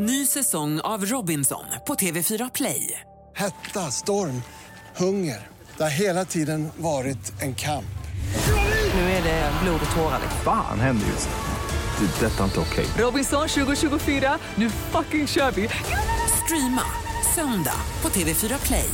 Ny säsong av Robinson på TV4 Play. Hetta, storm, hunger. Det har hela tiden varit en kamp. Nu är det blod och tårar. Fan händer just nu. Det. är Detta är inte okej. Robinson 2024, nu fucking kör vi! Streama söndag på TV4 Play.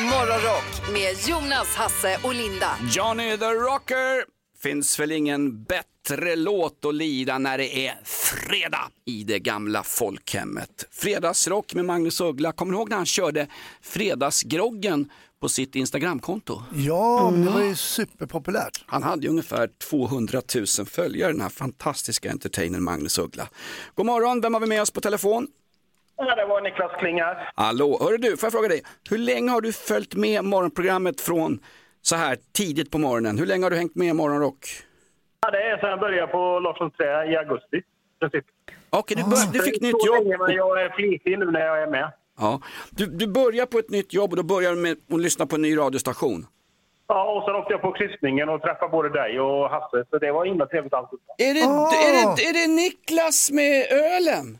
Morgonrock med Jonas, Hasse och Linda. Johnny the Rocker! Finns väl ingen bättre låt att lira när det är fredag i det gamla folkhemmet. Fredagsrock med Magnus Uggla. Kommer du ihåg när han körde Fredagsgroggen på sitt Instagramkonto? Ja, det var ju superpopulärt. Han hade ju ungefär 200 000 följare, den här fantastiska entertainern Magnus Uggla. God morgon, vem har vi med oss på telefon? Ja, det var Niklas Klingar. Hallå, hörru du, får jag fråga dig, hur länge har du följt med morgonprogrammet från så här tidigt på morgonen? Hur länge har du hängt med i Morgonrock? Ja, det är sedan jag började på Larssons trä i augusti. Okej, du, bör, du fick nytt jobb. länge, men jag är flitig nu när jag är med. Ja. Du, du börjar på ett nytt jobb och då börjar du med att lyssna på en ny radiostation. Ja, och sen åkte jag på kryssningen och träffade både dig och Hasse, så det var himla trevligt alltihop. Är det, Ah. är, det, är det Niklas med ölen?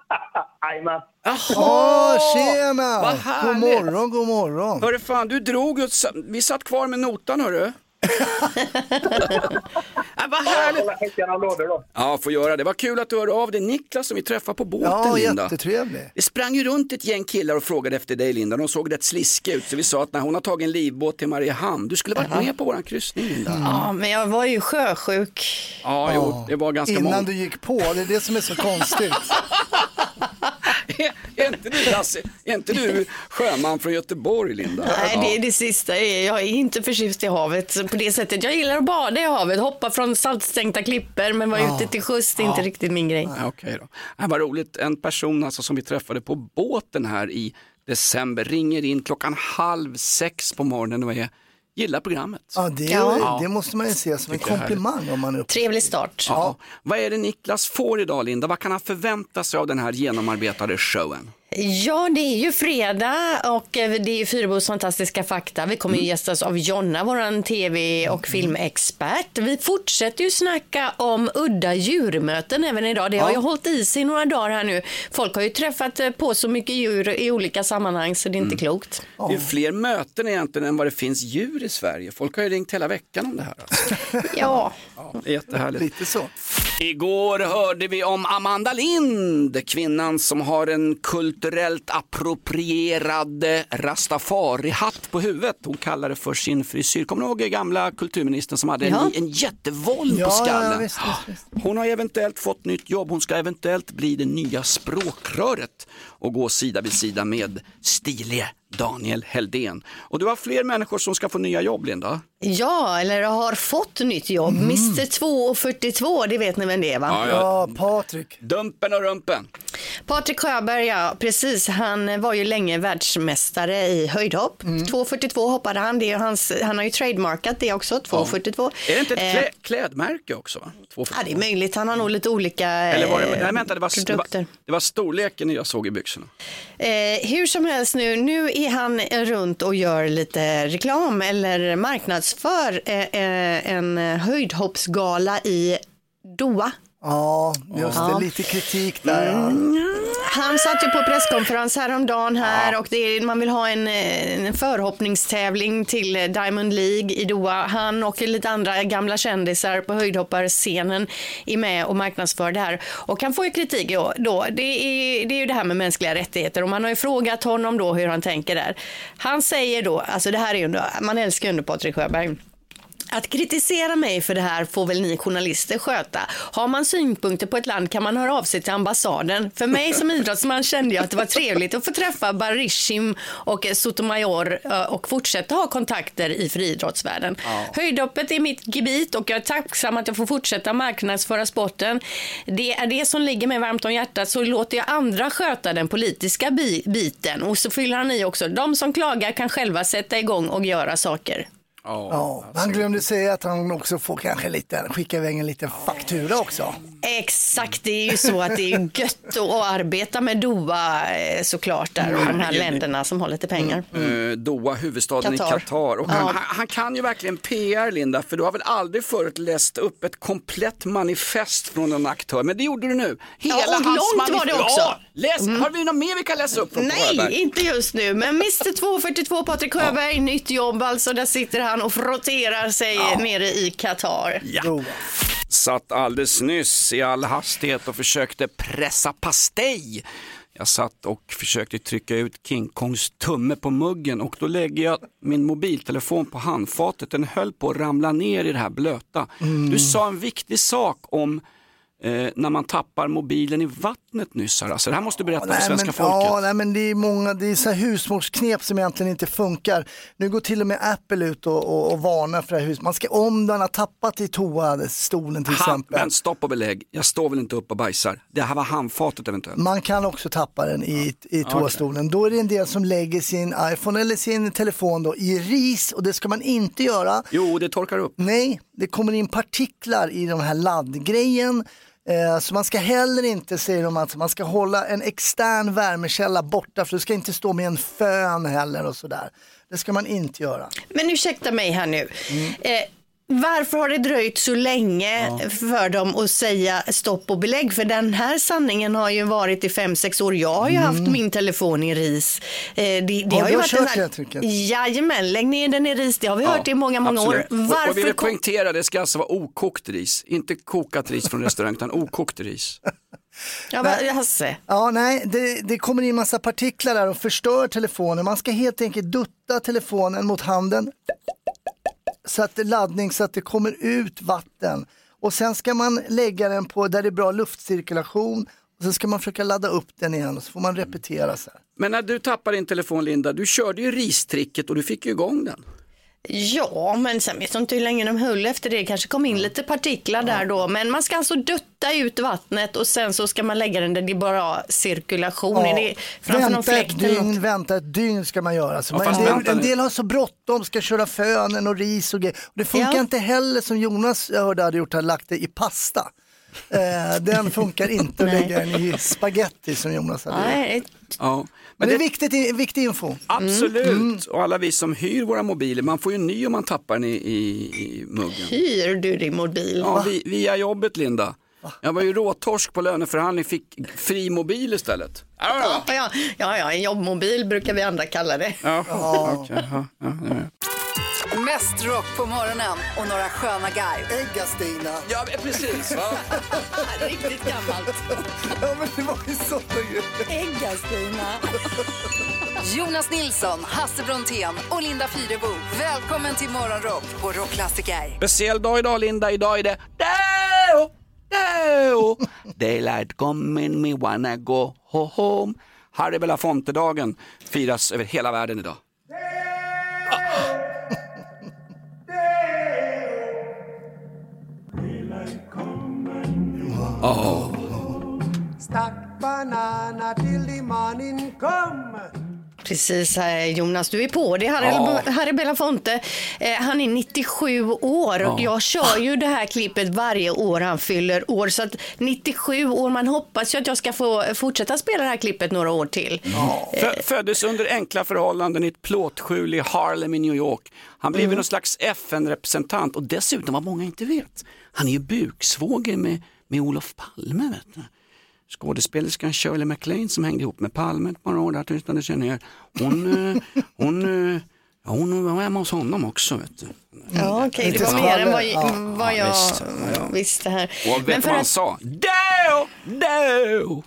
Jajamän. Åh, tjena! Vad God härligt. morgon, god morgon. Hörru fan, du drog och vi satt kvar med notan hörru. ja, vad härligt. Kolla häckarna lådor då. Ja, får göra det. Vad kul att du hörde av dig. Niklas som vi träffade på båten Ja, Linda. jättetrevlig. Det sprang ju runt ett gäng killar och frågade efter dig Linda. De såg rätt sliskiga ut så vi sa att när hon har tagit en livbåt till Mariehamn, du skulle varit med på våran kryssning Linda. Ja, men jag var ju sjösjuk. Ja, jo, det var ganska Innan många. du gick på, det är det som är så konstigt. är inte du Lasse, är inte du sjöman från Göteborg Linda? Nej, det är det sista. Jag är inte förtjust i havet på det sättet. Jag gillar att bada i havet, hoppa från saltstänkta klippor, men vara ute till sjöss, det är inte riktigt min grej. Ja, Okej då. Ja, vad roligt, en person alltså som vi träffade på båten här i december ringer in klockan halv sex på morgonen och är, gillar programmet. Ja, det, Ja. det måste man ju se som en komplimang om man är uppe. Trevlig start. Ja. Vad är det Niklas får idag Linda? Vad kan han förvänta sig av den här genomarbetade showen? Ja, det är ju fredag och eh, det är ju Fyrebos fantastiska fakta. Vi kommer ju gästas av Jonna, våran tv och filmexpert. Vi fortsätter ju snacka om udda djurmöten även idag. Det har ju hållit i sig några dagar här nu. Folk har ju träffat eh, på så mycket djur i olika sammanhang så det är inte klokt. Det är fler möten egentligen än vad det finns djur i Sverige. Folk har ju ringt hela veckan om det här. Alltså. Ja, Ja, det är jättehärligt. Lite så. Igår hörde vi om Amanda Lind, kvinnan som har en kulturellt approprierad rastafari-hatt på huvudet. Hon kallar det för sin frisyr. Kommer du ihåg gamla kulturministern som hade en, Ja. en jättevoll Ja, på ja, skallen? visst, visst, visst. Hon har eventuellt fått nytt jobb. Hon ska eventuellt bli det nya språkröret och gå sida vid sida med stilige Daniel Heldén. Och du har fler människor som ska få nya jobb, Linda. ja eller har fått nytt jobb. Mr 242, det vet ni vem det är va? Ja, Patrik. Dumpen och rumpen. Patrik Sjöberg, ja precis. Han var ju länge världsmästare i höjdhopp. 2,42 hoppade han. Det är ju hans, han har ju trademarkat det också, 2,42. Är det inte ett Eh, klä, klädmärke också? Va? Två Ja, det är möjligt. Han har nog lite olika Eller var det, eh, nej, vänta, det, var, det, var, det var storleken jag såg i byxorna. Eh, hur som helst nu, nu är han runt och gör lite reklam eller marknadsför eh, eh en höjdhoppsgala i Doha. Ja, just det. Lite kritik där. Ja. Han satt ju på presskonferens häromdagen här och det är, man vill ha en, en förhoppningstävling till Diamond League i Doha. Han och lite andra gamla kändisar på höjdhopparscenen är med och marknadsför det här. Och han får ju kritik då. Det, är, det är ju det här med mänskliga rättigheter och man har ju frågat honom då hur han tänker där. Han säger då, alltså det här är ju man älskar ju ändå Patrik Sjöberg. Att kritisera mig för det här får väl ni journalister sköta. Har man synpunkter på ett land kan man höra av sig till ambassaden. För mig som idrottsman kände jag att det var trevligt att få träffa Barishim och Sotomayor eh, och fortsätta ha kontakter i friidrottsvärlden. Höjdhoppet är mitt gebit och jag är tacksam att jag får fortsätta marknadsföra sporten. Det är det som ligger mig varmt om hjärtat så låter jag andra sköta den politiska bi- biten. Och så fyller han i också. De som klagar kan själva sätta igång och göra saker. Ja, han glömde säga att han också får kanske lite, skicka iväg en liten faktura också. Exakt, det är ju så att det är gött att arbeta med Doha eh, såklart där och de här länderna som har lite pengar. Eh, Doha, huvudstaden Qatar. i Qatar. Och Ja. han, han, han kan ju verkligen PR Linda, för du har väl aldrig förut läst upp ett komplett manifest från en aktör, men det gjorde du nu. Hela Ja, och hans långt var det också. Ja, läs, Har vi något mer vi kan läsa upp från Nej, Sjöberg? inte just nu. Men Mr 242 Patrik Sjöberg, nytt jobb alltså. Där sitter han och frotterar sig nere i Qatar. Ja. Satt alldeles nyss i all hastighet och försökte pressa pastej. Jag satt och försökte trycka ut King Kongs tumme på muggen och då lägger jag min mobiltelefon på handfatet. Den höll på att ramla ner i det här blöta. Du sa en viktig sak om eh, när man tappar mobilen i vattnet nyss. Alltså, det här måste du berätta för Nej, svenska men, folket. Ja, nej, men det är många, det är så husmorsknep som egentligen inte funkar. Nu går till och med Apple ut och, och, och varnar för det här huset. Man ska, om den har tappat i toastolen till Han, exempel. men stopp och belägg, jag står väl inte upp och bajsar. Det här var handfatet eventuellt. Man kan också tappa den i, i toastolen. Då är det en del som lägger sin iPhone eller sin telefon då i ris och det ska man inte göra. Jo, det torkar upp. Nej, det kommer in partiklar i den här laddgrejen. Eh, Så man ska heller inte, säger de, att man ska hålla en extern värmekälla borta för du ska inte stå med en fön heller och sådär. Det ska man inte göra. Men ursäkta mig här nu. Mm. Eh, varför har det dröjt så länge för dem att säga stopp och belägg? För den här sanningen har ju varit i fem sex år. Jag har ju haft min telefon i ris. Eh, det, det Ja, har ju varit kört det här tricket. Jajamän, lägg ner den i ris. Det har vi hört i många, många år. absolut. Och, och vi vill kom- poängtera, det ska alltså vara okokt ris. Inte kokat ris från restaurang, utan okokt ris. Ja, vad- Hasse. Ja, nej, det, det kommer in massa partiklar där och förstör telefonen. Man ska helt enkelt dutta telefonen mot handen så att det laddning så att det kommer ut vatten. Och sen ska man lägga den på där det är bra luftcirkulation och sen ska man försöka ladda upp den igen och så får man repetera så här. Men när du tappade din telefon Linda, du körde ju ristricket och du fick ju igång den. Ja, men sen vet jag inte hur länge de höll efter det. Det kanske kom in lite partiklar där då. Men man ska alltså dutta ut vattnet och sen så ska man lägga den där det är bara cirkulation. Är det framför någon vänta ett fläkt något? dygn, vänta ett dygn ska man göra. Så Ja, man, fast en, del, vänta en nu. del har så bråttom, ska köra fönen och ris och grejer. Och det funkar Ja. inte heller som Jonas jag hörde hade gjort, hade lagt det i pasta. Eh, den funkar inte att lägga den i spaghetti som Jonas hade gjort. Nej, Ja. Men det är viktigt, viktig info. Absolut, Mm. och alla vi som hyr våra mobiler, man får ju en ny om man tappar den i, i, i muggen. hyr du din mobil? Ja, vi, via jobbet Linda. Jag var ju råtorsk på löneförhandling, fick fri mobil istället. Ja, Ja, ja, en jobbmobil brukar vi andra kalla det. ja. okej, ja, ja, ja. Mest rock på morgonen och några sköna garv. Ägga-Stina. ja precis. Va? Riktigt gammalt. Ja men det var ju grejer. Ägga-Stina. Jonas Nilsson, Hasse Brontén och Linda Fyrebo. Välkommen till Morgonrock på Rockklassiker. Speciell dag idag Linda, idag är det Deo, No! Daylight coming, me wanna go home. Harry Belafonte-dagen firas över hela världen idag. Oh. Stack banana till the morning come Precis, eh, Jonas, du är på det. Harry, Ja. Harry Belafonte, eh, han är 97 år och jag kör ju det här klippet varje år han fyller år. Så att 97 år, man hoppas ju att jag ska få fortsätta spela det här klippet några år till. Fö- föddes under enkla förhållanden i ett plåtskjul i Harlem i New York. Han blev ju någon slags FN-representant och dessutom vad många inte vet, han är ju buksvåger med, med Olof Palme. Vet du. Skådespelerskan Shirley MacLaine som hängde ihop med Palme ett par år där tystade sig ner. Hon, eh, hon, eh, hon var hemma hos honom också. Vet du. Ja, okej, det Lite var mer än vad, vad Ja, jag visst. Ja, visste här. Och vet Men du för vad han att, sa? Deo, deo.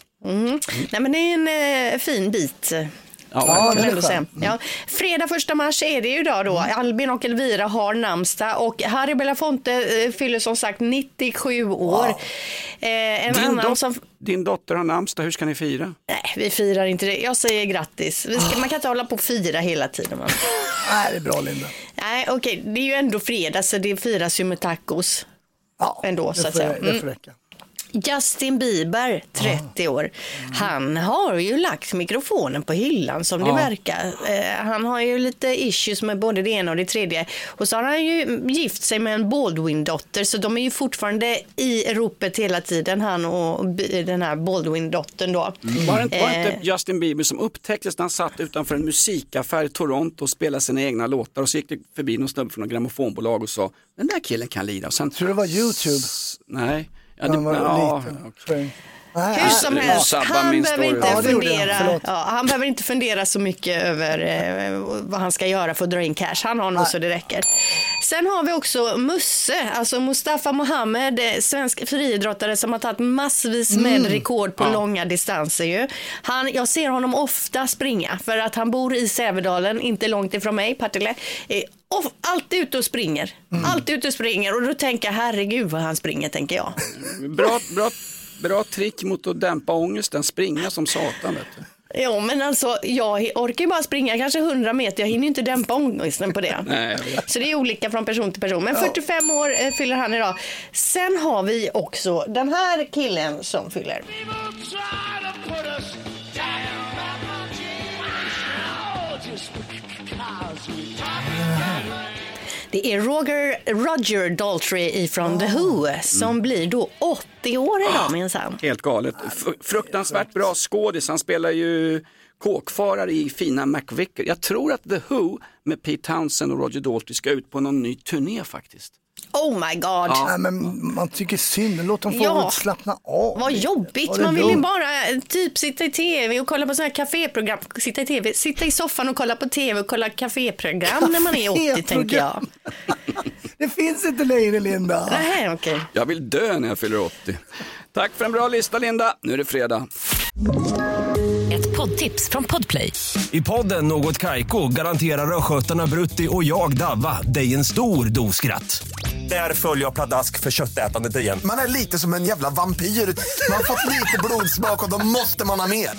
nej, men det är en eh, fin bit. Ja, man är ändå skön. säga. Ja. Fredag första mars är det ju idag då. Albin och Elvira har namnsdag och Harry Belafonte eh, fyller som sagt 97 år. Eh, en din, annan dot- som... din dotter har namnsdag, hur ska ni fira? Nej, vi firar inte det. Jag säger grattis. Ska, man kan inte hålla på och fira hela tiden. Va? Nej, det är bra Linda. Nej, okej, det är ju ändå fredag så det firas ju med tacos. Ja, Ändå, det så att säga. Det Mm. får räcka. Justin Bieber, 30 år. Han har ju lagt mikrofonen på hyllan som det Ja. verkar. Eh, han har ju lite issues med både det ena och det tredje. Och så har han ju gift sig med en Baldwin-dotter så de är ju fortfarande i ropet hela tiden han och den här Baldwin-dottern då. Var det inte, var det Eh, inte Justin Bieber som upptäcktes när han satt utanför en musikaffär i Toronto och spelade sina egna låtar och så gick det förbi någon snubbe från något grammofonbolag och sa den där killen kan lira. Och sen, Tror du det var YouTube? nej. Ja, Han var ja, liten. okej. Nej, Hur som helst, han behöver, inte Ja, fundera, ja, han behöver inte fundera så mycket över eh, vad han ska göra för att dra in cash. Han har nog så det räcker. Sen har vi också Musse, alltså Mustafa Mohamed, eh, svensk friidrottare som har tagit massvis med Mm. rekord på långa distanser. Ju. Han, jag ser honom ofta springa för att han bor i Sävedalen, inte långt ifrån mig, Partille. Eh, och alltid ute och springer. Mm. Alltid ute och springer och då tänker jag herregud vad han springer tänker jag. Bra, bra, bra trick mot att dämpa ångesten, springa som satan. Vet du. Ja, men alltså jag orkar ju bara springa kanske 100 meter. Jag hinner ju inte dämpa ångesten på det. Nej. Så det är olika från person till person. Men 45 år eh, fyller han idag. Sen har vi också den här killen som fyller. Det är Roger, Roger Daltrey ifrån The Who som blir då 80 år idag minsann. Helt galet. F- fruktansvärt bra skådis. Han spelar ju kåkfarare i fina McVicker. Jag tror att The Who med Pete Townsend och Roger Daltrey ska ut på någon ny turné faktiskt. Oh my god. Nej, men man tycker synd, låt dem få Ja. slappna av. Vad jobbigt, det man vill ju lugnt? bara eh, typ sitta i tv och kolla på sådana här kaféprogram. Sitta i tv, sitta i soffan och kolla på tv och kolla kaféprogram när man är 80 tänker jag. Det finns inte längre Linda. Nej, okej. Jag vill dö när jag fyller 80. Tack för en bra lista Linda. Nu är det fredag. Ett poddtips från Podplay. I podden Något Kaiko garanterar östgötarna Brutti och jag, Davva, dig en stor dos skratt. Där följer jag pladask för köttätandet igen. Man är lite som en jävla vampyr. Man har fått lite blodsmak och då måste man ha mer.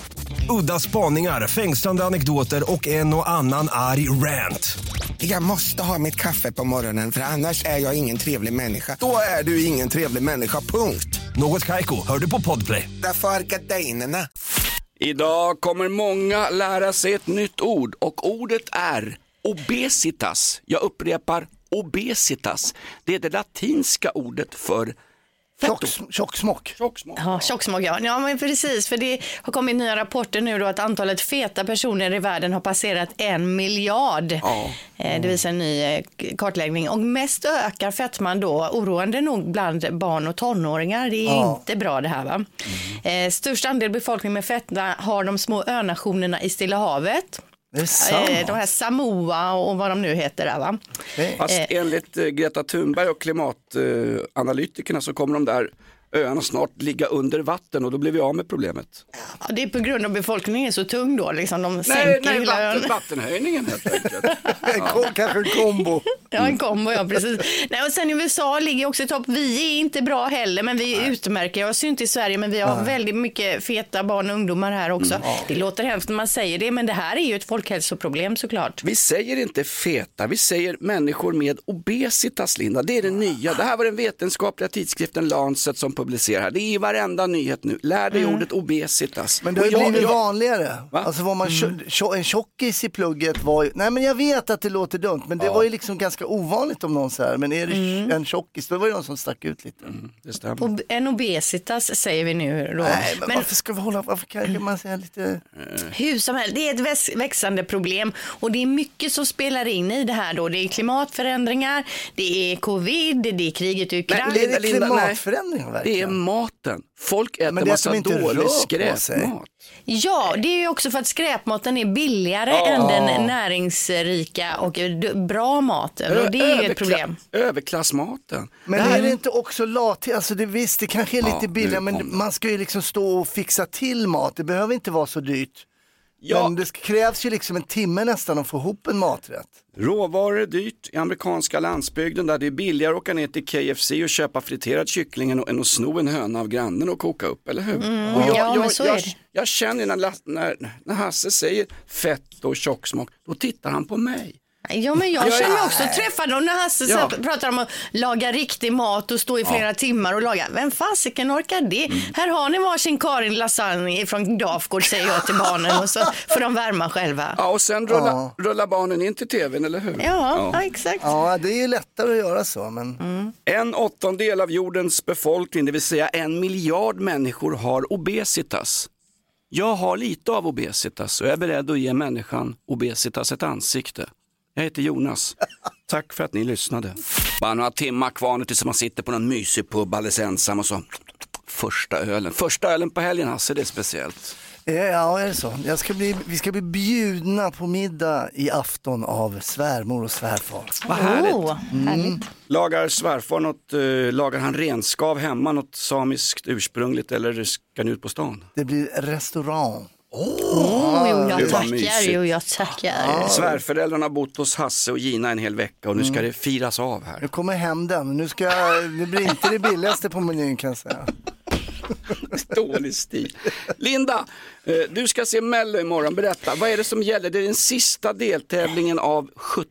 Udda spaningar, fängslande anekdoter och en och annan arg rant. Jag måste ha mitt kaffe på morgonen för annars är jag ingen trevlig människa. Då är du ingen trevlig människa, punkt. Något Kaiko, hör du på Podplay. Därför är gardinerna. Idag kommer många lära sig ett nytt ord och ordet är obesitas. Jag upprepar obesitas. Det är det latinska ordet för Tjocksmock. Tjocksmak. Ja, ja. ja, men precis. För det har kommit nya rapporter nu då att antalet feta personer i världen har passerat en miljard. Ja. Eh, Det visar en ny eh, kartläggning. Och mest ökar fettman då, oroande nog, bland barn och tonåringar. Det är Ja. inte bra det här va. Eh, störst andel befolkning med fetma har de små önationerna i Stilla havet. Det är sant. Eh, De här Samoa och vad de nu heter där va. Fast enligt eh, Greta Thunberg och klimatanalytikerna så kommer de där öarna snart ligga under vatten och då blir vi av med problemet. Ja, det är på grund av befolkningen är så tung då. Liksom de Nej, sänker nej hela ön. vatten, vattenhöjningen helt enkelt. Ko- Kanske en kombo. Ja, en kombo, ja precis. Nej, och sen USA ligger också i topp. Vi är inte bra heller, men vi utmärker oss ju inte i Sverige, men vi har väldigt mycket feta barn och ungdomar här också. Det låter hemskt när man säger det, men det här är ju ett folkhälsoproblem såklart. Vi säger inte feta, vi säger människor med obesitas, Linda. Det är det nya. Det här var den vetenskapliga tidskriften Lancet som publicerar här. Det är i varenda nyhet nu. Lär dig ordet obesitas. Men det har ju Och jag- blivit jag- vanligare. Va? Alltså var man tjo- en tjockis i plugget var ju, nej men jag vet att det låter dumt, men det var ju liksom ganska ovanligt om någon så här, men är det en tjockis, då var det någon som stack ut lite. Det stämmer. Ob- en obesitas säger vi nu då. Nej, men, men varför ska vi hålla, varför kan man säga lite, hur som helst, det är ett väx- växande problem och det är mycket som spelar in i det här då. Det är klimatförändringar, det är covid, det är kriget i Ukraina. Nej, är det klimatförändringar Det är verkligen? maten. Folk äter Men massa dålig på skräpmat. Ja, det är ju också för att skräpmaten är billigare än den näringsrika och bra maten. Och det är ju ett problem. Överklassmaten. Men Det här- är det inte också lat, alltså det, visst det kanske är Ja, lite nu billigare kom men man ska ju liksom stå och fixa till mat, det behöver inte vara så dyrt. Ja. Men det krävs ju liksom en timme nästan att få ihop en maträtt. Råvaror är dyrt i amerikanska landsbygden där det är billigare att åka ner till KFC och köpa friterad kyckling än att- än att sno en höna av grannen och koka upp, eller hur? och Mm, ja, men så är jag, det. jag känner när, La- när, när Hasse säger fett och tjocksmak, då tittar han på mig. Ja, men jag känner mig också träffad. Och när Hasse Ja. pratar om att laga riktig mat och stå i flera timmar och laga. Vem fasiken orkar det? Mm. Här har ni varsin Karin lasagne från Dafgård säger jag till barnen och så får de värma själva. Ja, och sen rullar, Ja. rullar barnen in till tvn, eller hur? Ja, ja. exakt. Ja, det är ju lättare att göra så, men En åttondel av jordens befolkning, det vill säga en miljard människor, har obesitas. Jag har lite av obesitas och jag är beredd att ge människan obesitas ett ansikte. Jag heter Jonas. Tack för att ni lyssnade. Bara några timmar kvar nu tills man sitter på någon mysig pub alldeles ensam och så första ölen. Första ölen på helgen Hasse, det är speciellt. Eh, Ja, är det så? Jag ska bli, vi ska bli bjudna på middag i afton av svärmor och svärfar. Vad härligt. Oh, Mm. härligt. Lagar svärfar något, eh, lagar han renskav hemma, något samiskt ursprungligt eller ska ni ut på stan? Det blir restaurang. Oh, jo, jag tackar. Jo, jag tackar. Svärföräldrarna har bott hos Hasse och Gina en hel vecka och nu ska det firas av här. Nu kommer hem den. Nu ska jag, det blir inte det billigaste på menyn kan jag säga. Dålig stil. Linda, eh, du ska se Mello imorgon. Berätta, vad är det som gäller? Det är den sista deltävlingen av 70.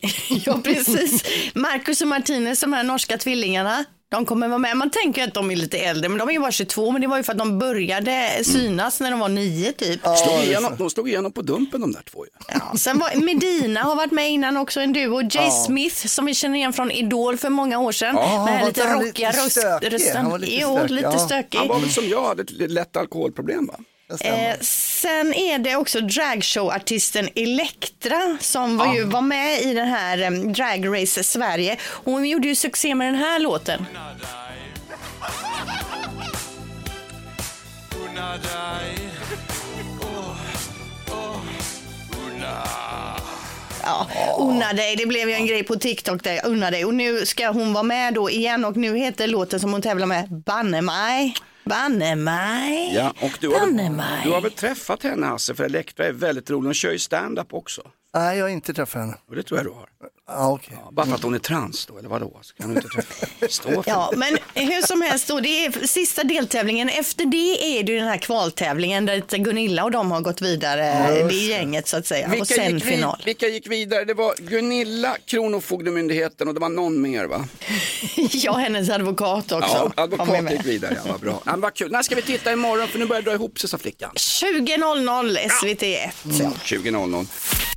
Ja, precis. Marcus och Martinez, de här norska tvillingarna, de kommer vara med. Man tänker att de är lite äldre, men de är ju bara 22. Men det var ju för att de började synas när de var nio typ. Slog igenom, de slog igenom på Dumpen de där två ju. Ja, sen var Medina har varit med innan också, en duo. Jay Ja. Smith som vi känner igen från Idol för många år sedan. Ja, med lite rockiga rösten. Han var lite jo, stökig, lite ja. stökig. Han var väl som jag, hade ett lätt alkoholproblem va? Eh, sen är det också dragshowartisten Elektra som var, ju, var med i den här um, Drag Race Sverige. Hon gjorde ju succé med den här låten. Ja, unna dig, det blev ju en grej på TikTok där, unna dig. Och nu ska hon vara med då igen och nu heter låten som hon tävlar med Banne mig. Banne mig. Ja, och du har, Banne mig. du har väl träffat henne Hasse, för Elektra är väldigt rolig. Hon kör ju stand-up också. Nej, jag har inte träffat henne. Och det tror jag du har. Ja, okej. Ja, bara för att hon är trans då, eller vadå? Så kan du inte träffa. Stå för Ja, men hur som helst då, det är sista deltävlingen. Efter det är det ju den här kvaltävlingen där Gunilla och de har gått vidare, det är gänget så att säga. och sen gick final. vilka gick vidare? Det var Gunilla, Kronofogdemyndigheten och det var någon mer va? Ja, hennes advokat också. Ja, advokat gick vidare, ja, vad bra. Ja, vad kul. När ska vi titta imorgon? För nu börjar det dra ihop sig, sa flickan. 20.00 SVT1. Ja, 20.00.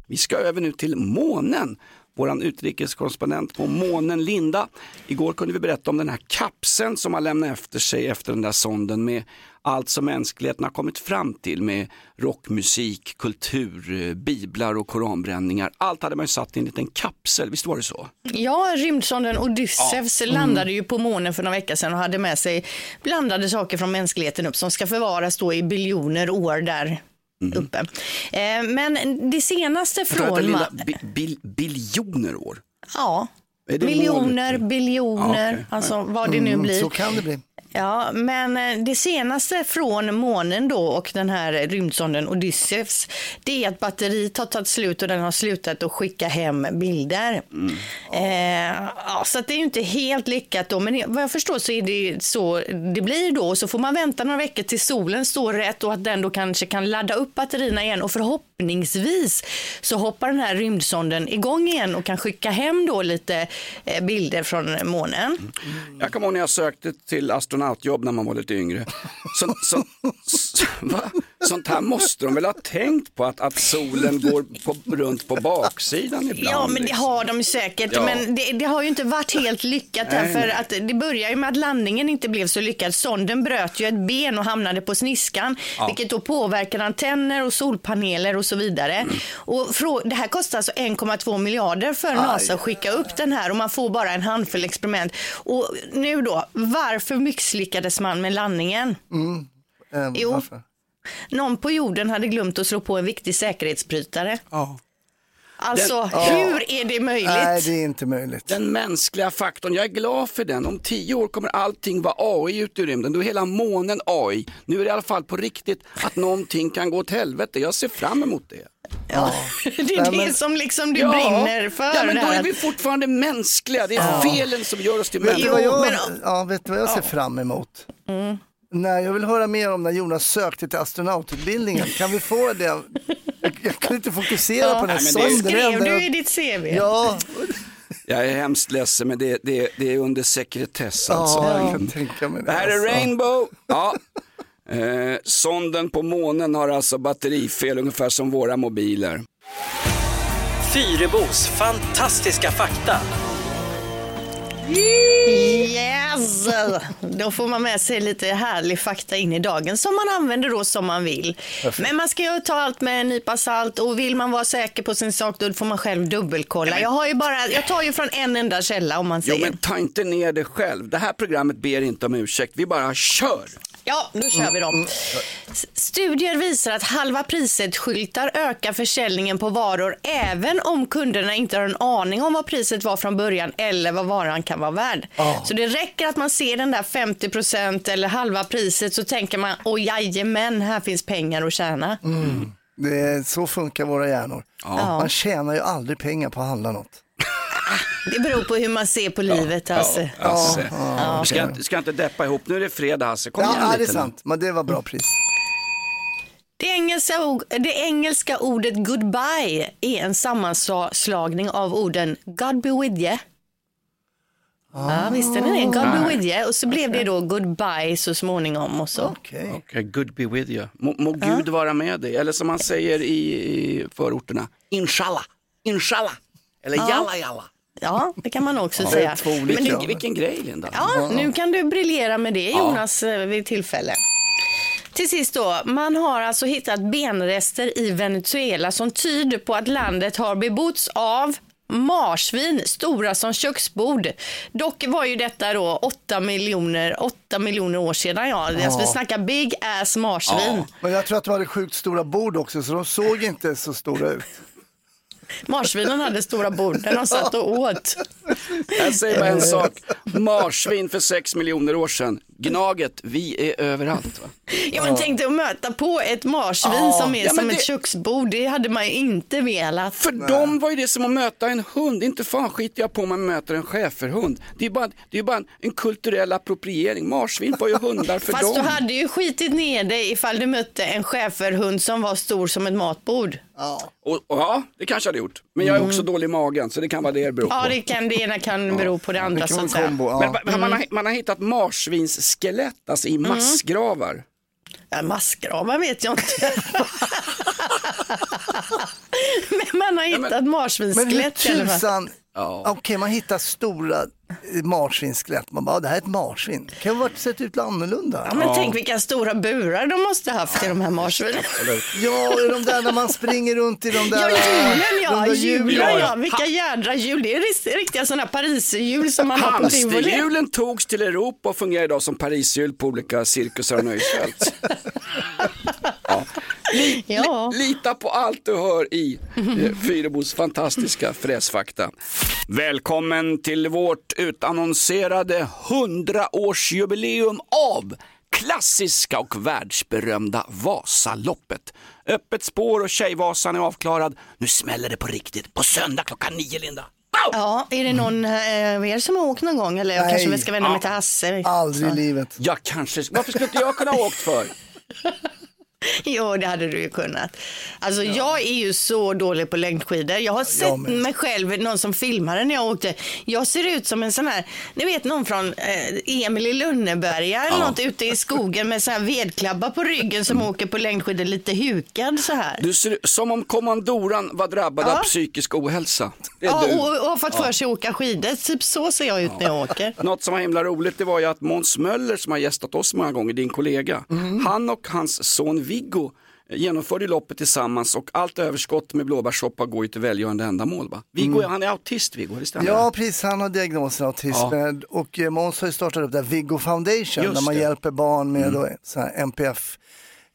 Vi ska över nu till månen. Våran utrikeskorrespondent på månen, Linda. Igår kunde vi berätta om den här kapseln som har lämnat efter sig efter den där sonden med allt som mänskligheten har kommit fram till med rockmusik, kultur, biblar och koranbränningar. Allt hade man ju satt i en liten kapsel, visst var det så? Ja, rymdsonden Odysseus landade ju på månen för några veckor sedan och hade med sig blandade saker från mänskligheten upp som ska förvaras då i biljoner år där uppe. Eh, men det senaste Vänta, vänta, från... Linda, ma- bi, bil, biljoner år? Ja, miljoner, biljoner, Ja, okej. alltså vad det nu Mm, blir. så kan det bli. Ja, men eh, det senaste från månen då och den här rymdsonden Odysseus, det är att batteriet har tagit slut och den har slutat att skicka hem bilder. Eh, ja, så det är ju inte helt lyckat då, men vad jag förstår så är det så det blir då. Så får man vänta några veckor till solen står rätt och att den då kanske kan ladda upp batterierna igen och förhoppningsvis så hoppar den här rymdsonden igång igen och kan skicka hem då lite eh, bilder från månen. Jag kommer ihåg när jag sökte till astronautjobb när man var lite yngre. Så, så, så, va? Sånt här måste de väl ha tänkt på att, att solen går på, runt på baksidan ibland. Ja, men det liksom. har de säkert. Ja. Men det, det har ju inte varit helt lyckat Nej, därför nej. att det börjar ju med att landningen inte blev så lyckad. Sonden bröt ju ett ben och hamnade på sniskan, Ja. vilket då påverkar antenner och solpaneler och så vidare. Mm. Och frå- det här kostar alltså 1,2 miljarder för NASA att skicka upp den här och man får bara en handfull experiment. Och nu då, varför misslyckades man med landningen? Eh, Jo. varför? Någon på jorden hade glömt att slå på en viktig säkerhetsbrytare. Ja. Alltså, Den- hur är det möjligt? Nej, det är inte möjligt. Den mänskliga faktorn, jag är glad för den. Om tio år kommer allting vara AI ute i rymden. Då är hela månen AI. Nu är det i alla fall på riktigt att någonting kan gå åt helvete. Jag ser fram emot det. Ja, det är Nej, det men- som liksom du brinner för. Ja, men då är vi fortfarande mänskliga. Det är felen som gör oss till Vet du människor. vad jag, men- ja, vet du vad jag ser fram emot? Nej, jag vill höra mer om när Jonas sökte till astronaututbildningen. Kan vi få det Jag, jag kunde inte fokusera på den här men det- sonden. Skrev du i ditt CV? Ja, Jag är hemskt ledsen men det, det, det är under sekretess alltså. ja, jag kan tänka mig Det här är alltså. Rainbow. Ja. Eh, sonden på månen har alltså batterifel ungefär som våra mobiler. Fyrebos fantastiska fakta. Yes! Då får man med sig lite härlig fakta in i dagen som man använder då som man vill. Men man ska ju ta allt med en nypa salt och vill man vara säker på sin sak då får man själv dubbelkolla. Jag, har ju bara, jag tar ju från en enda källa om man Jo säger. men ta inte ner det själv. Det här programmet ber inte om ursäkt. Vi bara kör. Ja, då kör vi dem. S- Studier visar att halva priset-skyltar ökar försäljningen på varor även om kunderna inte har en aning om vad priset var från början eller vad varan kan vara värd. Så det räcker att man ser den där 50% eller halva priset så tänker man, åh jajamän, här finns pengar att tjäna. Mm. Det så funkar våra hjärnor. Man tjänar ju aldrig pengar på att handla något. Det beror på hur man ser på livet. Alltså. Ja, Hasse. Ja, ska, ska inte deppa ihop. Nu är det fredag Hasse. Kom Ja, igen ja, det är lite nu. sant, men det var bra pris. Det engelska, det engelska ordet goodbye är en sammanslagning av orden God be with you. Ja, visste ni det? God be with you. Och så blev det då goodbye så småningom och så. Okej, good be with you. Må, må Gud vara med dig. Eller som man säger i, i förorterna, inshallah, inshallah. Eller Ja. jalla jalla. Ja, det kan man också Ja, säga. Vilken, nu, vilken grej Linda. ja, nu kan du briljera med det Ja. Jonas eh, vid tillfälle. Till sist då, man har alltså hittat benrester i Venezuela som tyder på att landet har bebotts av marsvin, stora som köksbord. Dock var ju detta då 8 miljoner, 8 miljoner år sedan. Ja. Alltså, Ja. vi snackar big ass marsvin. Men jag tror att de hade sjukt stora bord också så de såg inte så stora ut. Marsvinen hade stora bord där de satt och åt. Jag säger bara en sak. Marsvin för sex miljoner år sedan. Gnaget, vi är överallt. Va? Ja, men tänk dig att möta på ett marsvin Ja. som är Ja, som det- ett köksbord. Det hade man ju inte velat. För dem var ju det som att möta en hund. Inte fan skiter jag på om man möter en schäferhund. Det är ju bara, det är bara en, en kulturell appropriering. Marsvin var ju hundar för Fast dem. du hade ju skitit ner dig ifall du mötte en schäferhund som var stor som ett matbord. Och, och, ja, det kanske jag hade gjort. Men jag är också dålig i magen så det kan vara det det beror på. Ja, det kan det ena kan bero på det andra så att säga. Men, men man, har, man har hittat marsvinsskelett alltså i massgravar. Ja, massgravar vet jag inte. men man har hittat Men hur marsvinsskelett i alla fall. tusan, okej man hittar stora marsvinsskelett, man bara, "Ah, det här är ett marsvin. Det kan ha sett ut annorlunda. Ja, men tänk vilka stora burar de måste haft i de här marsvinen. Ja, de där när man springer runt i de där... Ja, hjulen ja, hjulen ja. Vilka jädra hjul. Det är rikt- riktiga sådana pariserhjul som man har på tivoli. Hamsterhjulen togs till Europa och fungerar idag som Parishjul på olika cirkusar och nöjesfält. ja. Li, li, lita på allt du hör i eh, Fyrebos fantastiska fräsfakta. Välkommen till vårt utannonserade 100-årsjubileum av klassiska och världsberömda Vasaloppet. Öppet spår och Tjejvasan är avklarad. Nu smäller det på riktigt. På söndag klockan nio, Linda. Ja, är det någon eh, av er som har åkt någon gång? Eller jag Nej. kanske ska vända mig Ja. till Hasse. Aldrig i livet. Ja, kanske. Varför skulle inte jag kunna ha åkt för? Jo, det hade du ju kunnat. Alltså, jag är ju så dålig på längdskidor. Jag har sett mig själv, någon som filmade när jag åkte. Jag ser ut som en sån här, ni vet någon från eh, Emil i Lönneberga eller Ja. något ute i skogen med så här vedklabbar på ryggen som åker på längdskidor lite hukad så här. Du ser som om kommandoran var drabbad Ja. av psykisk ohälsa. Ja, du. och, och har fått för sig att åka skidor. Typ så ser jag ut när jag åker. Något som var himla roligt det var ju att Måns Möller som har gästat oss många gånger, din kollega, Mm. han och hans son Viggo eh, genomförde loppet tillsammans och allt överskott med blåbärssoppa går ju till välgörande ändamål. Va? Viggo, Mm. han är autist Viggo, det stämmer? Ja, precis. Han har diagnosen autism. Ja. Och eh, Måns har ju startat upp det här Viggo Foundation Just där man det. hjälper barn med Mm. då, så här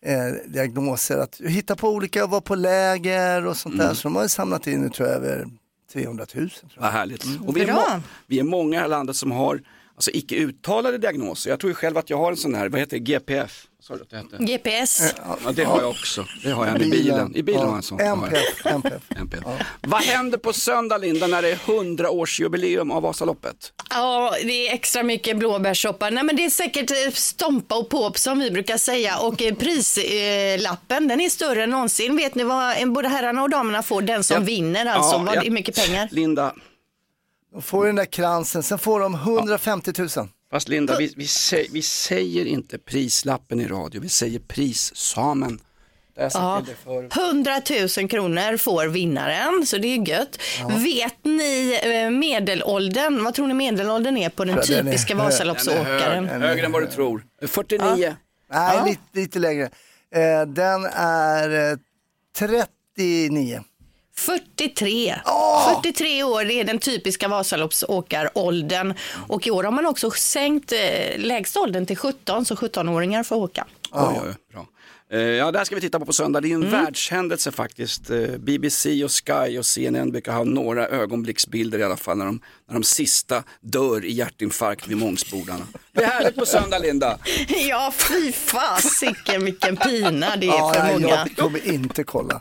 NPF-diagnoser. att hitta på olika, vara på läger och sånt där. Mm. Så de har ju samlat in, nu tror jag, över 300 000. Tror jag. Vad härligt. Och vi, är må- vi är många i landet som har alltså, icke uttalade diagnoser. Jag tror ju själv att jag har en sån här, vad heter det, GPF, sa du att det hette? GPS. Ja, det har jag också. Det har jag i bilen. I bilen har jag en sån. MPF, MPF. MPF. Vad händer på söndag Linda när det är 100-årsjubileum av Vasaloppet? Ja, det är extra mycket blåbärssoppa. Nej, men det är säkert eh, stompa och påp som vi brukar säga. Och eh, prislappen, den är större än någonsin. Vet ni vad eh, både herrarna och damerna får? Den som Ja. vinner alltså. Ja, vad ja. är mycket pengar. Linda, De får den där kransen, sen får de 150 000. Fast Linda, vi, vi, sä, vi säger inte prislappen i radio, vi säger prissamen. Ja. till dig förut. 100 000 kronor får vinnaren, så det är gött. Vet ni eh, medelåldern? Vad tror ni medelåldern är på den Ja, typiska. Vasaloppsåkaren? Den är hög, högre än vad du tror. 49. Nej, Ja. lite, lite lägre. Eh, den är eh, 39. 43. 43 år det är den typiska Vasaloppsåkaråldern. Och i år har man också sänkt eh, lägsta åldern till 17, så 17-åringar får åka. Oj, oj, bra. Eh, Ja, det här ska vi titta på på söndag. Det är en Mm. världshändelse faktiskt. Eh, BBC och Sky och CNN brukar ha några ögonblicksbilder i alla fall när de, när de sista dör i hjärtinfarkt vid Mångsbodarna. Det är härligt på söndag Linda. Ja, fy fasiken vilken pina det är Ja, för nej, många. jag kommer inte kolla.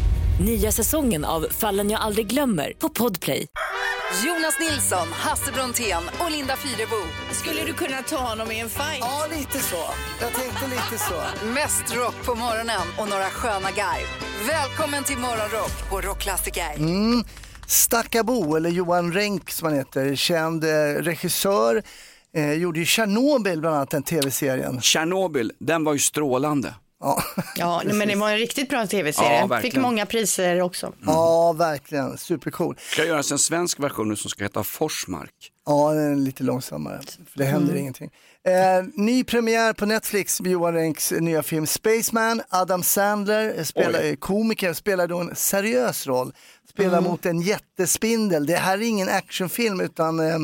Nya säsongen av Fallen jag aldrig glömmer på Podplay. Jonas Nilsson, Hasse Brontén och Linda Fyrebo. Skulle du kunna ta honom i en fight? Ja, lite så. Jag tänkte lite så. Mest rock på morgonen och några sköna garv. Välkommen till Morgonrock på Rockklassiker. Mm. Stackabo, eller Johan Renck som han heter, känd eh, regissör, eh, gjorde ju Tjernobyl bland annat, den tv-serien. Tjernobyl, den var ju strålande. Ja, Ja, men det var en riktigt bra tv-serie. Ja. Fick många priser också. ja verkligen. Supercool. ska göras en svensk version nu som ska heta Forsmark. Ja, den är lite långsammare, för det händer Mm. ingenting. Eh, ny premiär på Netflix med Johan Renks nya film Spaceman. Adam Sandler spelar, Oj. eh, komiker, spelar då en seriös roll. Spelar Mm. mot en jättespindel. Det här är ingen actionfilm utan eh,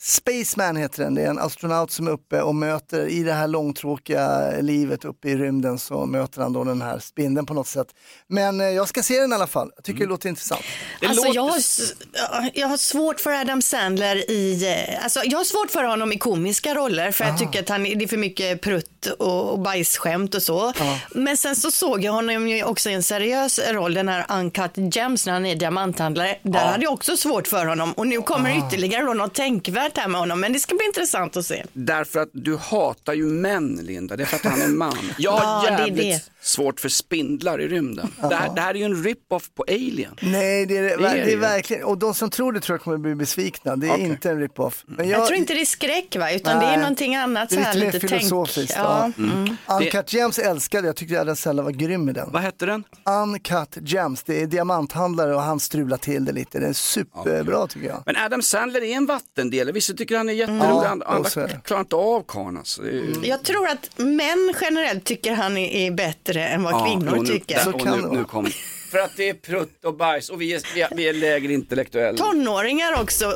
Spaceman heter den. Det är en astronaut som är uppe och möter i det här långtråkiga livet uppe i rymden så möter han då den här spindeln på något sätt. Men eh, jag ska se den i alla fall. Jag tycker det låter intressant. Alltså, jag, har, jag har svårt för Adam Sandler i, eh, alltså, jag har svårt för honom i komiska roller för jag tycker att han, det är för mycket prutt och, och bajsskämt och så. Men sen så såg jag honom ju också i en seriös roll, den här Uncut Gems när han är diamanthandlare. Där hade jag också svårt för honom och nu kommer ytterligare då något tänkvärt här med honom men det ska bli intressant att se. Därför att du hatar ju män Linda, det är för att han är man. Jag har Ja, det är jävligt det. svårt för spindlar i rymden. Det här, det här är ju en rip-off på Alien. Nej, det är, det, är det är verkligen, och de som tror det tror jag kommer bli besvikna. Det är Okej. inte en rip-off. Men Jag, tror inte det är skräck va, utan det är Nej, någonting annat det så är här lite mer lite tänk. filosofiskt, Ja. ja. Mm. Uncut Gems älskade jag, tyckte Adam Sandler var grym i den. Vad hette den? Uncut Gems, det är diamanthandlare och han strular till det lite. Det är superbra tycker jag. Men Adam Sandler är en vattendelare, vissa tycker han är jätterolig, Ja, andra, klarar inte av karln alltså. Ju- Jag tror att män generellt tycker han är, är bättre än vad Ja, kvinnor nu, tycker. där- och nu, nu kom För att det är prutt och bajs och vi är, vi är, vi är lägre intellektuella. Tonåringar också uh,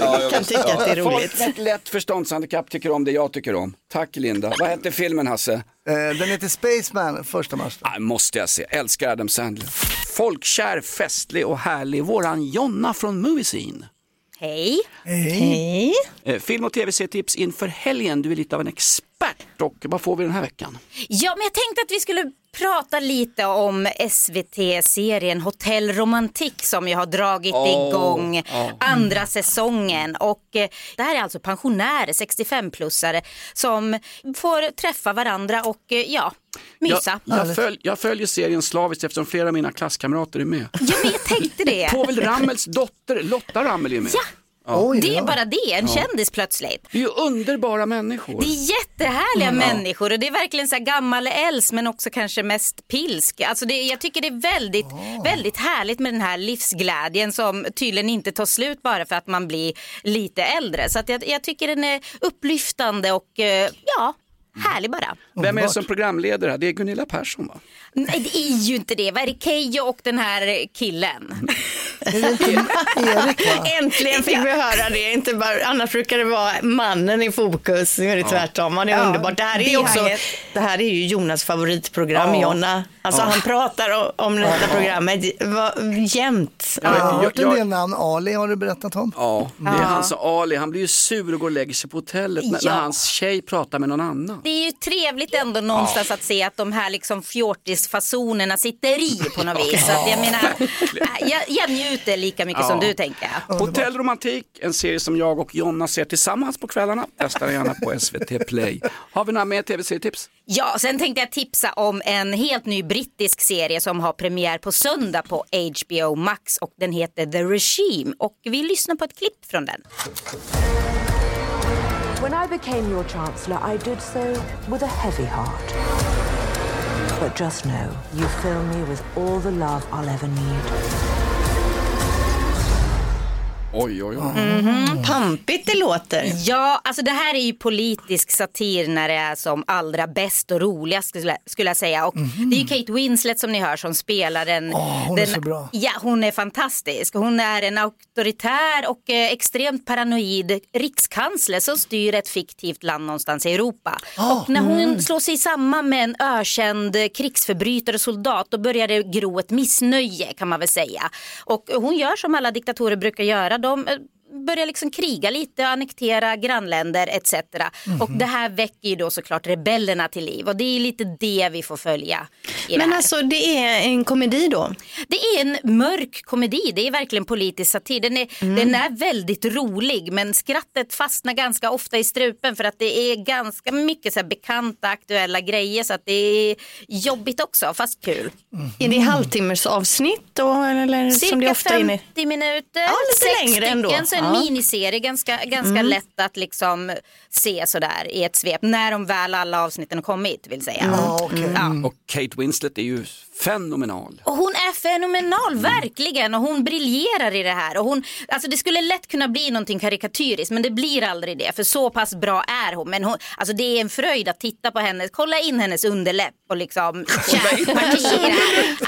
Ja, jag kan tycka att det är roligt. Folk med ett lätt förståndshandikapp tycker om det jag tycker om. Tack Linda. Vad hette filmen Hasse? Eh, den heter Spaceman, första mars. Ah, måste jag se, älskar Adam Sandler. Folkkär, festlig och härlig, våran Jonna från Movie Scene. Hej. Hej. Eh, film och tv-serietips inför helgen, du är lite av en expert och vad får vi den här veckan? Ja, men jag tänkte att vi skulle prata lite om SVT-serien Hotell Romantik som ju har dragit Åh, igång ja. andra säsongen. Och eh, det här är alltså pensionärer, 65-plussare, som får träffa varandra och eh, ja, mysa. Jag, jag, följ, jag följer serien slaviskt eftersom flera av mina klasskamrater är med. Ja, men jag tänkte det. Povel Ramels dotter Lotta Ramel är med. Ja. Ja. det är bara det, en kändis plötsligt. Det är ju underbara människor. Det är jättehärliga Mm. människor och det är verkligen så här gammal äls men också kanske mest pilsk. Alltså det, jag tycker det är väldigt, väldigt härligt med den här livsglädjen som tydligen inte tar slut bara för att man blir lite äldre. Så att jag, jag tycker den är upplyftande och eh, ja, Härlig bara. Vem är det som programledare? här? Det är Gunilla Persson va? Nej, det är ju inte det. Vad är det Keyyo och den här killen? Äntligen fick vi höra det. Inte bara, annars brukar det vara mannen i fokus. Nu är det tvärtom. Han är Ja, underbart. Det här är, ju också, det här är ju Jonas favoritprogram, Ja. Jonna. Alltså Ja. han pratar om detta programmet va- jämt. Jag har jag- hört en jag- del namn. Ali har du berättat om. Ja, det är Ja. han som Ali, han blir ju sur och går och lägger sig på hotellet när, Ja. när hans tjej pratar med någon annan. Det är ju trevligt ändå någonstans att se att de här liksom fjortisfasonerna sitter i på något vis. Så att jag menar, äh, jag, jag njuter lika mycket som du tänker jag. Hotellromantik, en serie som jag och Jonna ser tillsammans på kvällarna. Testa gärna på SVT Play. Har vi några mer tv-serietips? Ja, sen tänkte jag tipsa om en helt ny brittisk serie som har premiär på söndag på HBO Max och den heter The Regime och vi lyssnar på ett klipp från den. When I became your Chancellor, I did so with a heavy heart. But just know, you fill me with all the love I'll ever need. Oj, oj, oj. Mhm, Pampigt det låter. Ja, alltså det här är ju politisk satir när det är som allra bäst och roligast skulle, skulle jag säga. Och Det är ju Kate Winslet som ni hör som spelar den. hon är den så bra. Ja, hon är fantastisk. Hon är en auktoritär och eh, extremt paranoid rikskansler som styr ett fiktivt land någonstans i Europa. och när hon slår sig samman med en ökänd krigsförbrytare och soldat då börjar det gro ett missnöje kan man väl säga. Och hon gör som alla diktatorer brukar göra. De eh, börjar liksom kriga lite, annektera grannländer etc. Och det här väcker ju då såklart rebellerna till liv och det är lite det vi får följa. Men det alltså det är en komedi då? Det är en mörk komedi, det är verkligen politisk satir. Den är, Mm. den är väldigt rolig men skrattet fastnar ganska ofta i strupen för att det är ganska mycket så här bekanta aktuella grejer så att det är jobbigt också fast kul. Är det halvtimmes avsnitt då? Eller som det Cirka ofta är inne? 50 minuter, Ja, lite sex längre ändå. stycken, så en. Miniserie, ganska, ganska Mm. lätt att liksom se sådär i ett svep när de väl alla avsnitten har kommit vill säga. Ja. Och Kate Winslet är ju fenomenal. Och hon är fenomenal, verkligen. Och hon briljerar i det här. Och hon, alltså det skulle lätt kunna bli någonting karikatyriskt, men det blir aldrig det. För så pass bra är hon. Men hon, alltså det är en fröjd att titta på henne. Kolla in hennes underläpp och liksom kärnpartier.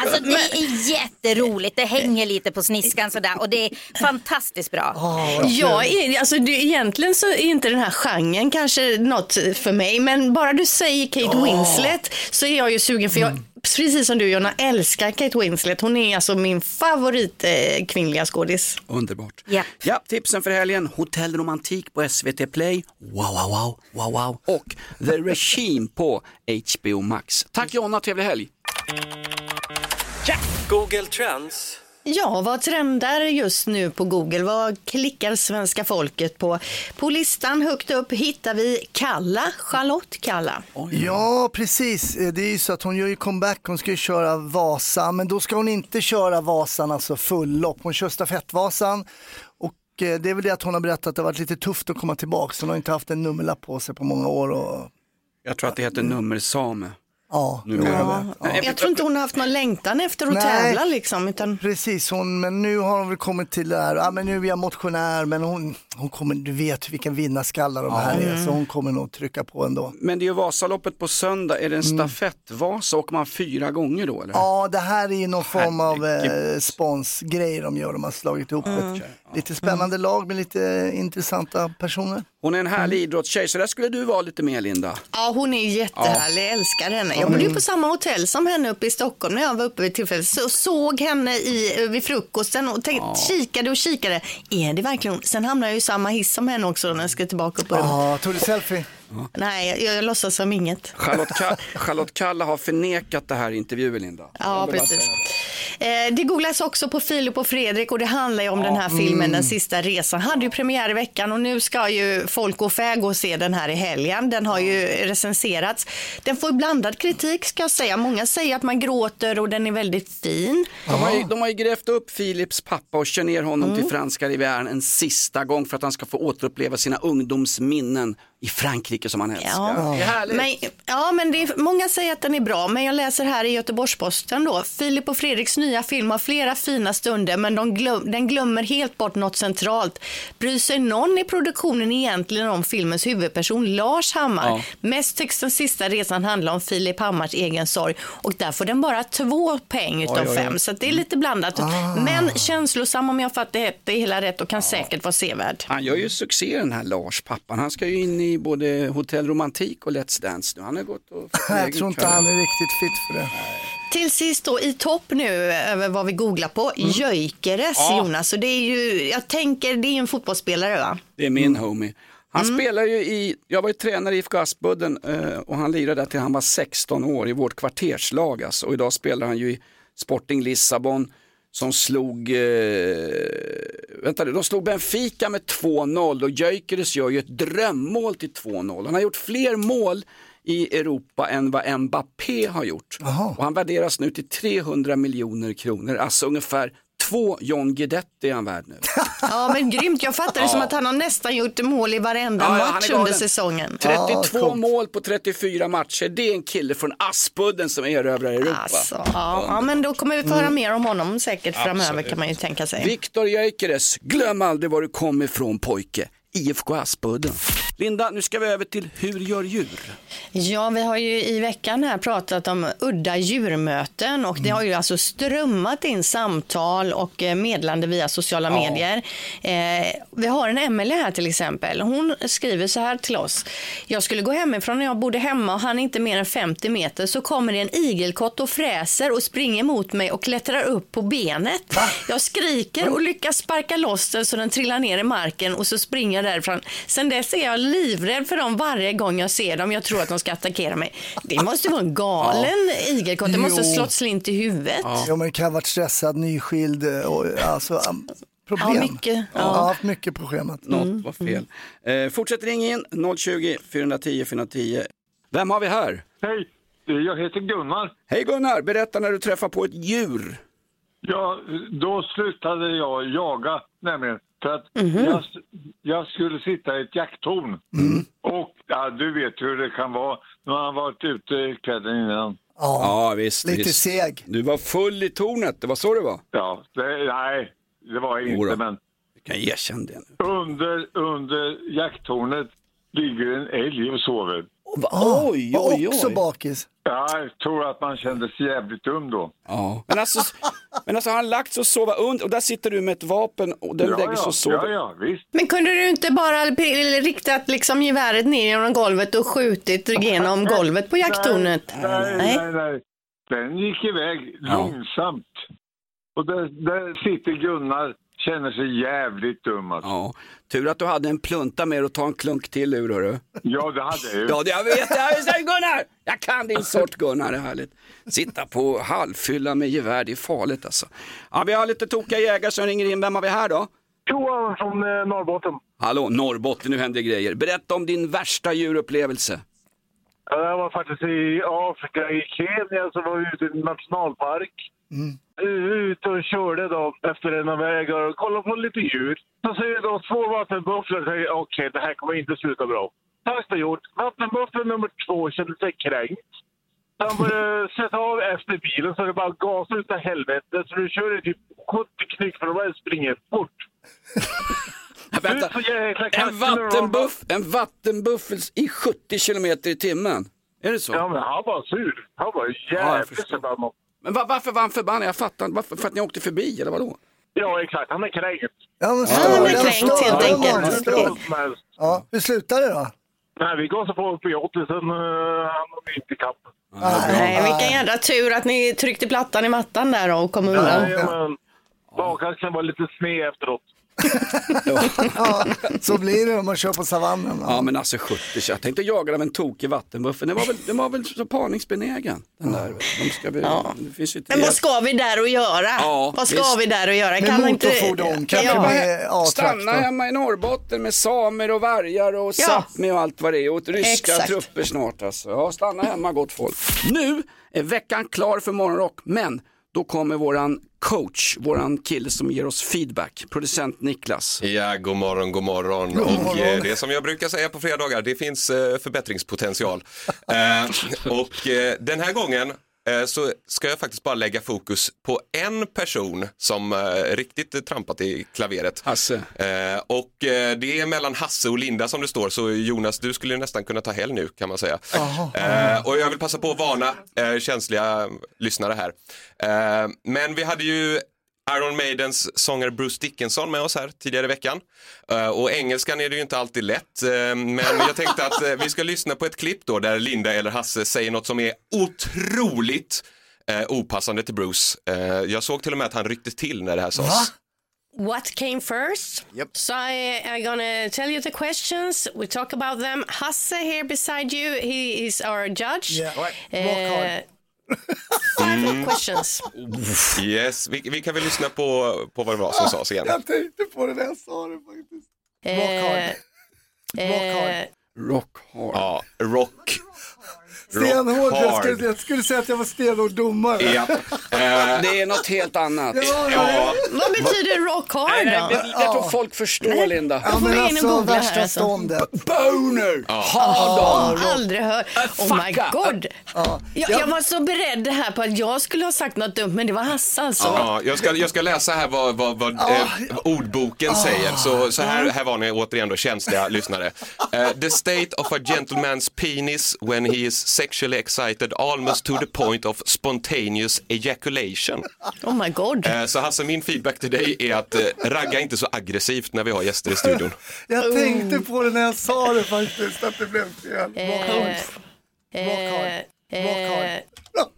Alltså det är jätteroligt. Det hänger lite på sniskan sådär. Och det är fantastiskt bra. Ja, i- alltså det, egentligen så är inte den här genren kanske något för mig, men bara du säger Kate Winslet så är jag ju sugen för jag, precis som du Jonna, älskar Kate Winslet. Hon är alltså min favorit eh, kvinnliga skådis. Underbart. Ja. Ja, tipsen för helgen. Hotellromantik på SVT Play. Wow, wow, wow, wow, wow. Och The Regime på HBO Max. Tack Jonna, trevlig helg. Google Trends. Ja, vad trendar just nu på Google? Vad klickar svenska folket på? På listan högt upp hittar vi Kalla, Charlotte Kalla. Ja, precis. Det är ju så att hon gör ju comeback. Hon ska ju köra Vasa, men då ska hon inte köra Vasan, alltså fullopp. Hon kör stafettvasan. Och eh, det är väl det att hon har berättat att det har varit lite tufft att komma tillbaka. Hon har inte haft en nummerlapp på sig på många år. Och... Jag tror att det heter nummersame. Ja, Numera. ja. Jag tror inte hon har haft någon längtan efter att Nej. tävla liksom. Utan... Precis, hon, men nu har hon väl kommit till det här, ja men nu är jag motionär, men hon, hon kommer, du vet vilken vinnarskalle de här är, så hon kommer nog trycka på ändå. Men det är ju Vasaloppet på söndag. Är det en Mm. stafettvasa? Åker man fyra gånger då eller? Ja, det här är ju någon form av eh, sponsgrej de gör, de har slagit ihop Mm. ett lite spännande lag med lite intressanta personer. Hon är en härlig idrottstjej, så där skulle du vara lite mer Linda. Ja, hon är jättehärlig, jag älskar henne. Jag bodde ju på samma hotell som henne uppe i Stockholm när jag var uppe vid tillfället. Så såg henne i, vid frukosten och tänkte, kikade och kikade. Är det verkligen? Sen hamnade jag ju i samma hiss som henne också när jag skulle tillbaka upp på rummet. Ja, tog du selfie? Nej, jag, jag låtsas som inget. Charlotte, Ka- Charlotte Kalla har förnekat det här i intervjuer Linda. Ja, precis. Eh, det googlas också på Filip och Fredrik och det handlar ju om den här filmen Den sista resan. Hade ju premiär i veckan och nu ska ju folk och fä gå och se den här i helgen. Den har ju recenserats. Den får ju blandad kritik ska jag säga. Många säger att man gråter och den är väldigt fin. De har, ju, de har ju grävt upp Philips pappa och kör ner honom till franska rivieran en sista gång för att han ska få återuppleva sina ungdomsminnen i Frankrike som han älskar. Ja. Det är härligt. Men, ja, men det är, många säger att den är bra, men jag läser här i Göteborgs-Posten då. Filip och Fredriks nya film har flera fina stunder, men de glöm, den glömmer helt bort något centralt. Bryr sig någon i produktionen egentligen om filmens huvudperson Lars Hammar? Ja. Mest tycks den sista resan handla om Filip Hammars egen sorg och där får den bara två peng utav Oj, oj, oj. fem, så det är lite blandat. Ah. Men känslosam om jag fattar det hela rätt och kan säkert vara sevärd. Han gör ju succé den här Lars, pappan. Han ska ju in i både Hotell Romantik och Let's Dance nu. Han har gått och Jag tror inte han är riktigt fit för det. Till sist då i topp nu över vad vi googlar på, Gyökeres Ja. Jonas. Och det är ju, jag tänker det är en fotbollsspelare va? Det är min homie. Han spelar ju i, jag var ju tränare i IFK Aspudden eh, och han lirade där till han var 16 år i vårt kvarterslag alltså. Och idag spelar han ju i Sporting Lissabon som slog, eh, vänta nu, de slog Benfica med 2-0 och Gyökeres gör ju ett drömmål till 2-0. Han har gjort fler mål i Europa än vad Mbappé har gjort. Och han värderas nu till 300 miljoner kronor, alltså ungefär två John Guidetti är han värd nu. Ja men grymt, jag fattar det som att han har nästan gjort mål i varenda Ja, ja, han är match galen. under säsongen. 32 mål på 34 matcher, det är en kille från Aspudden som erövrar Europa. Alltså, ja, ja, men då kommer vi få höra mer om honom säkert framöver kan man ju tänka sig. Viktor Gyökeres, glöm aldrig var du kom ifrån pojke. IFK Aspudden. Linda, nu ska vi över till Hur gör djur? Ja, vi har ju i veckan här pratat om udda djurmöten och det har ju alltså strömmat in samtal och eh, meddelande via sociala Ja. medier. Eh, vi har en Emelie här till exempel. Hon skriver så här till oss. Jag skulle gå hemifrån när jag bodde hemma och han inte mer än 50 meter så kommer det en igelkott och fräser och springer mot mig och klättrar upp på benet. Jag skriker och lyckas sparka loss den så den trillar ner i marken och så springer jag därifrån. Sen dess är jag livrädd för dem varje gång jag ser dem. Jag tror att de ska attackera mig. Det måste vara en galen igelkott. Det måste ha Jo. slått slint i huvudet. Ja, men det kan ha varit stressad, nyskild och alltså am- problem. Ja, mycket. Ja. Ja. Mycket problemet. Något var fel. Eh, fortsätt ringa in 020 410 410. Vem har vi här? Hej, jag heter Gunnar. Hej Gunnar, berätta när du träffar på ett djur. Ja, då slutade jag jaga nämligen. För att Mhm. jag, jag skulle sitta i ett jakttorn. Och ja, du vet hur det kan vara när man har varit ute kvällen innan. Ja, visst. lite visst. seg. Du var full i tornet, det var så det var? Ja, det, nej, det var jag inte. Men Du kan erkänna det nu. under, under jakttornet ligger en älg och sover. Oj, oj, oj. Också bakis. Ja, jag tror att man kände sig jävligt dum då. Ja. Men alltså, men alltså har han lagt sig och sova under och där sitter du med ett vapen och den ja, lägger sig ja, och sover. ja, ja, visst. Men kunde du inte bara riktat liksom geväret ner genom golvet och skjutit igenom golvet på jakttornet? Nej, nej, nej. Den gick iväg långsamt. Och där, där sitter Gunnar, känner sig jävligt dum alltså. Ja. Tur att du hade en plunta med att ta en klunk till ur hörru. Ja, det hade jag ju. Ja, det jag vet jag. vet. Gunnar! Jag kan din sort Gunnar, det är härligt. Sitta på halvfylla med gevär, det är farligt alltså. Ja, vi har lite tokiga jägare som ringer in. Vem har vi här då? Johan från eh, Norrbotten. Hallå, Norrbotten, nu händer grejer. Berätta om din värsta djurupplevelse. Ja, Jag var faktiskt i Afrika, i Kenya, så var vi ute i en nationalpark. Ute och körde då efter en väg och kollade på lite djur. Så ser då två vattenbufflor och säger okej, det här kommer inte sluta bra. Sagt och gjort. Vattenbuffel nummer två kände sig kränkt. Han började sätta av efter bilen så det bara gasar utav helvete. Så du kör i typ 70 knyck för de bara springer fort. Vänta, en, vattenbuff, en vattenbuffel i 70 kilometer i timmen. Är det så? Ja, men han var sur. Han var jag jävligt förbannad. Men va- varför var han förbannad? Jag fattar inte. Varför, för att ni åkte förbi eller vadå? Ja, exakt. Han är kränkt. Ja, men Ja, han är kränkt stör, helt den enkelt. var stör. Men, Ja, hur slutar det då? nej, vi gasade på upp i 80, sen uh, hamnade vi inte ikapp. Nej, vilken jädra tur att ni tryckte plattan i mattan där och kom undan. Nej, men bakaxeln var lite sned efteråt. Ja, så blir det om man kör på savannen. Ja men alltså 70 jag tänkte jaga av en tokig vattenbuffel. Den var väl, den var väl så parningsbenägen. Den där. De ska finns ju Men vad ska vi där och göra? Ja, vad ska visst. vi där och göra? Med Kan inte... motorfordon, kanske Ja. med Stanna A-traktor. hemma i Norrbotten med samer och vargar och Ja. Sápmi och allt vad det är och ryska Exakt. trupper snart alltså. Ja, stanna hemma gott folk. Nu är veckan klar för morgonrock men Då kommer våran coach, våran kille som ger oss feedback, producent Niklas. Ja, god morgon, god morgon. God Och morgon. eh, det som jag brukar säga på fredagar, det finns eh, förbättringspotential. Eh, och eh, den här gången eh, så ska jag faktiskt bara lägga fokus på en person som eh, riktigt eh, trampat i klaveret. Hasse. Eh, och eh, det är mellan Hasse och Linda som det står, så Jonas, du skulle nästan kunna ta helg nu kan man säga. Eh, och jag vill passa på att varna eh, känsliga lyssnare här. Eh, men vi hade ju Iron Maidens sångare Bruce Dickinson med oss här tidigare i veckan. Eh, och engelskan är det ju inte alltid lätt, eh, men jag tänkte att eh, vi ska lyssna på ett klipp då där Linda eller Hasse säger något som är otroligt opassande till Bruce. Jag såg till och med att han ryckte till när det här sades. What came first? Yep. So I, I'm gonna tell you the questions. We talk about them. Hasse here beside you, he is our judge. Yeah. Right. Rock hard. Five Mm. questions. Yes, vi, vi kan väl lyssna på, på vad det var som sades igen. Jag tänkte på det när jag sa det faktiskt. Rock hard. Rock hard. Eh, Rock hard. Ja, rock. Stenhård. Jag skulle, jag skulle säga att jag var stenhård domare. Ja. Eh, Det är något helt annat. Ja, ja. vad betyder rock hard Nej, då? men jag tror folk förstår Linda. Ja, får men vi in och alltså googla här, värsta alltså. ståndet. Boner! Ja, Hard on! aldrig hört. Oh my fucka. god. Jag, jag var så beredd här på att jag skulle ha sagt något dumt, men det var Hasse alltså. Ja, jag, ska, jag ska läsa här vad, vad, vad eh, ordboken säger. Så, så här, här var ni återigen då känsliga lyssnare. Eh, the state of a gentleman's penis when he is sexually excited almost to the point of spontaneous ejaculation. Oh my god. Eh, så Hasse, min feedback till dig är att eh, ragga inte så aggressivt när vi har gäster i studion. Jag tänkte på det när jag sa det faktiskt, att det blev fel. Rock hard. Eh, Rock hard. Rock.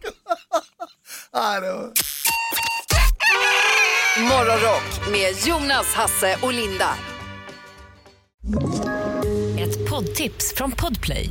Morgonrock med Jonas, Hasse och Linda. Ett poddtips från Podplay.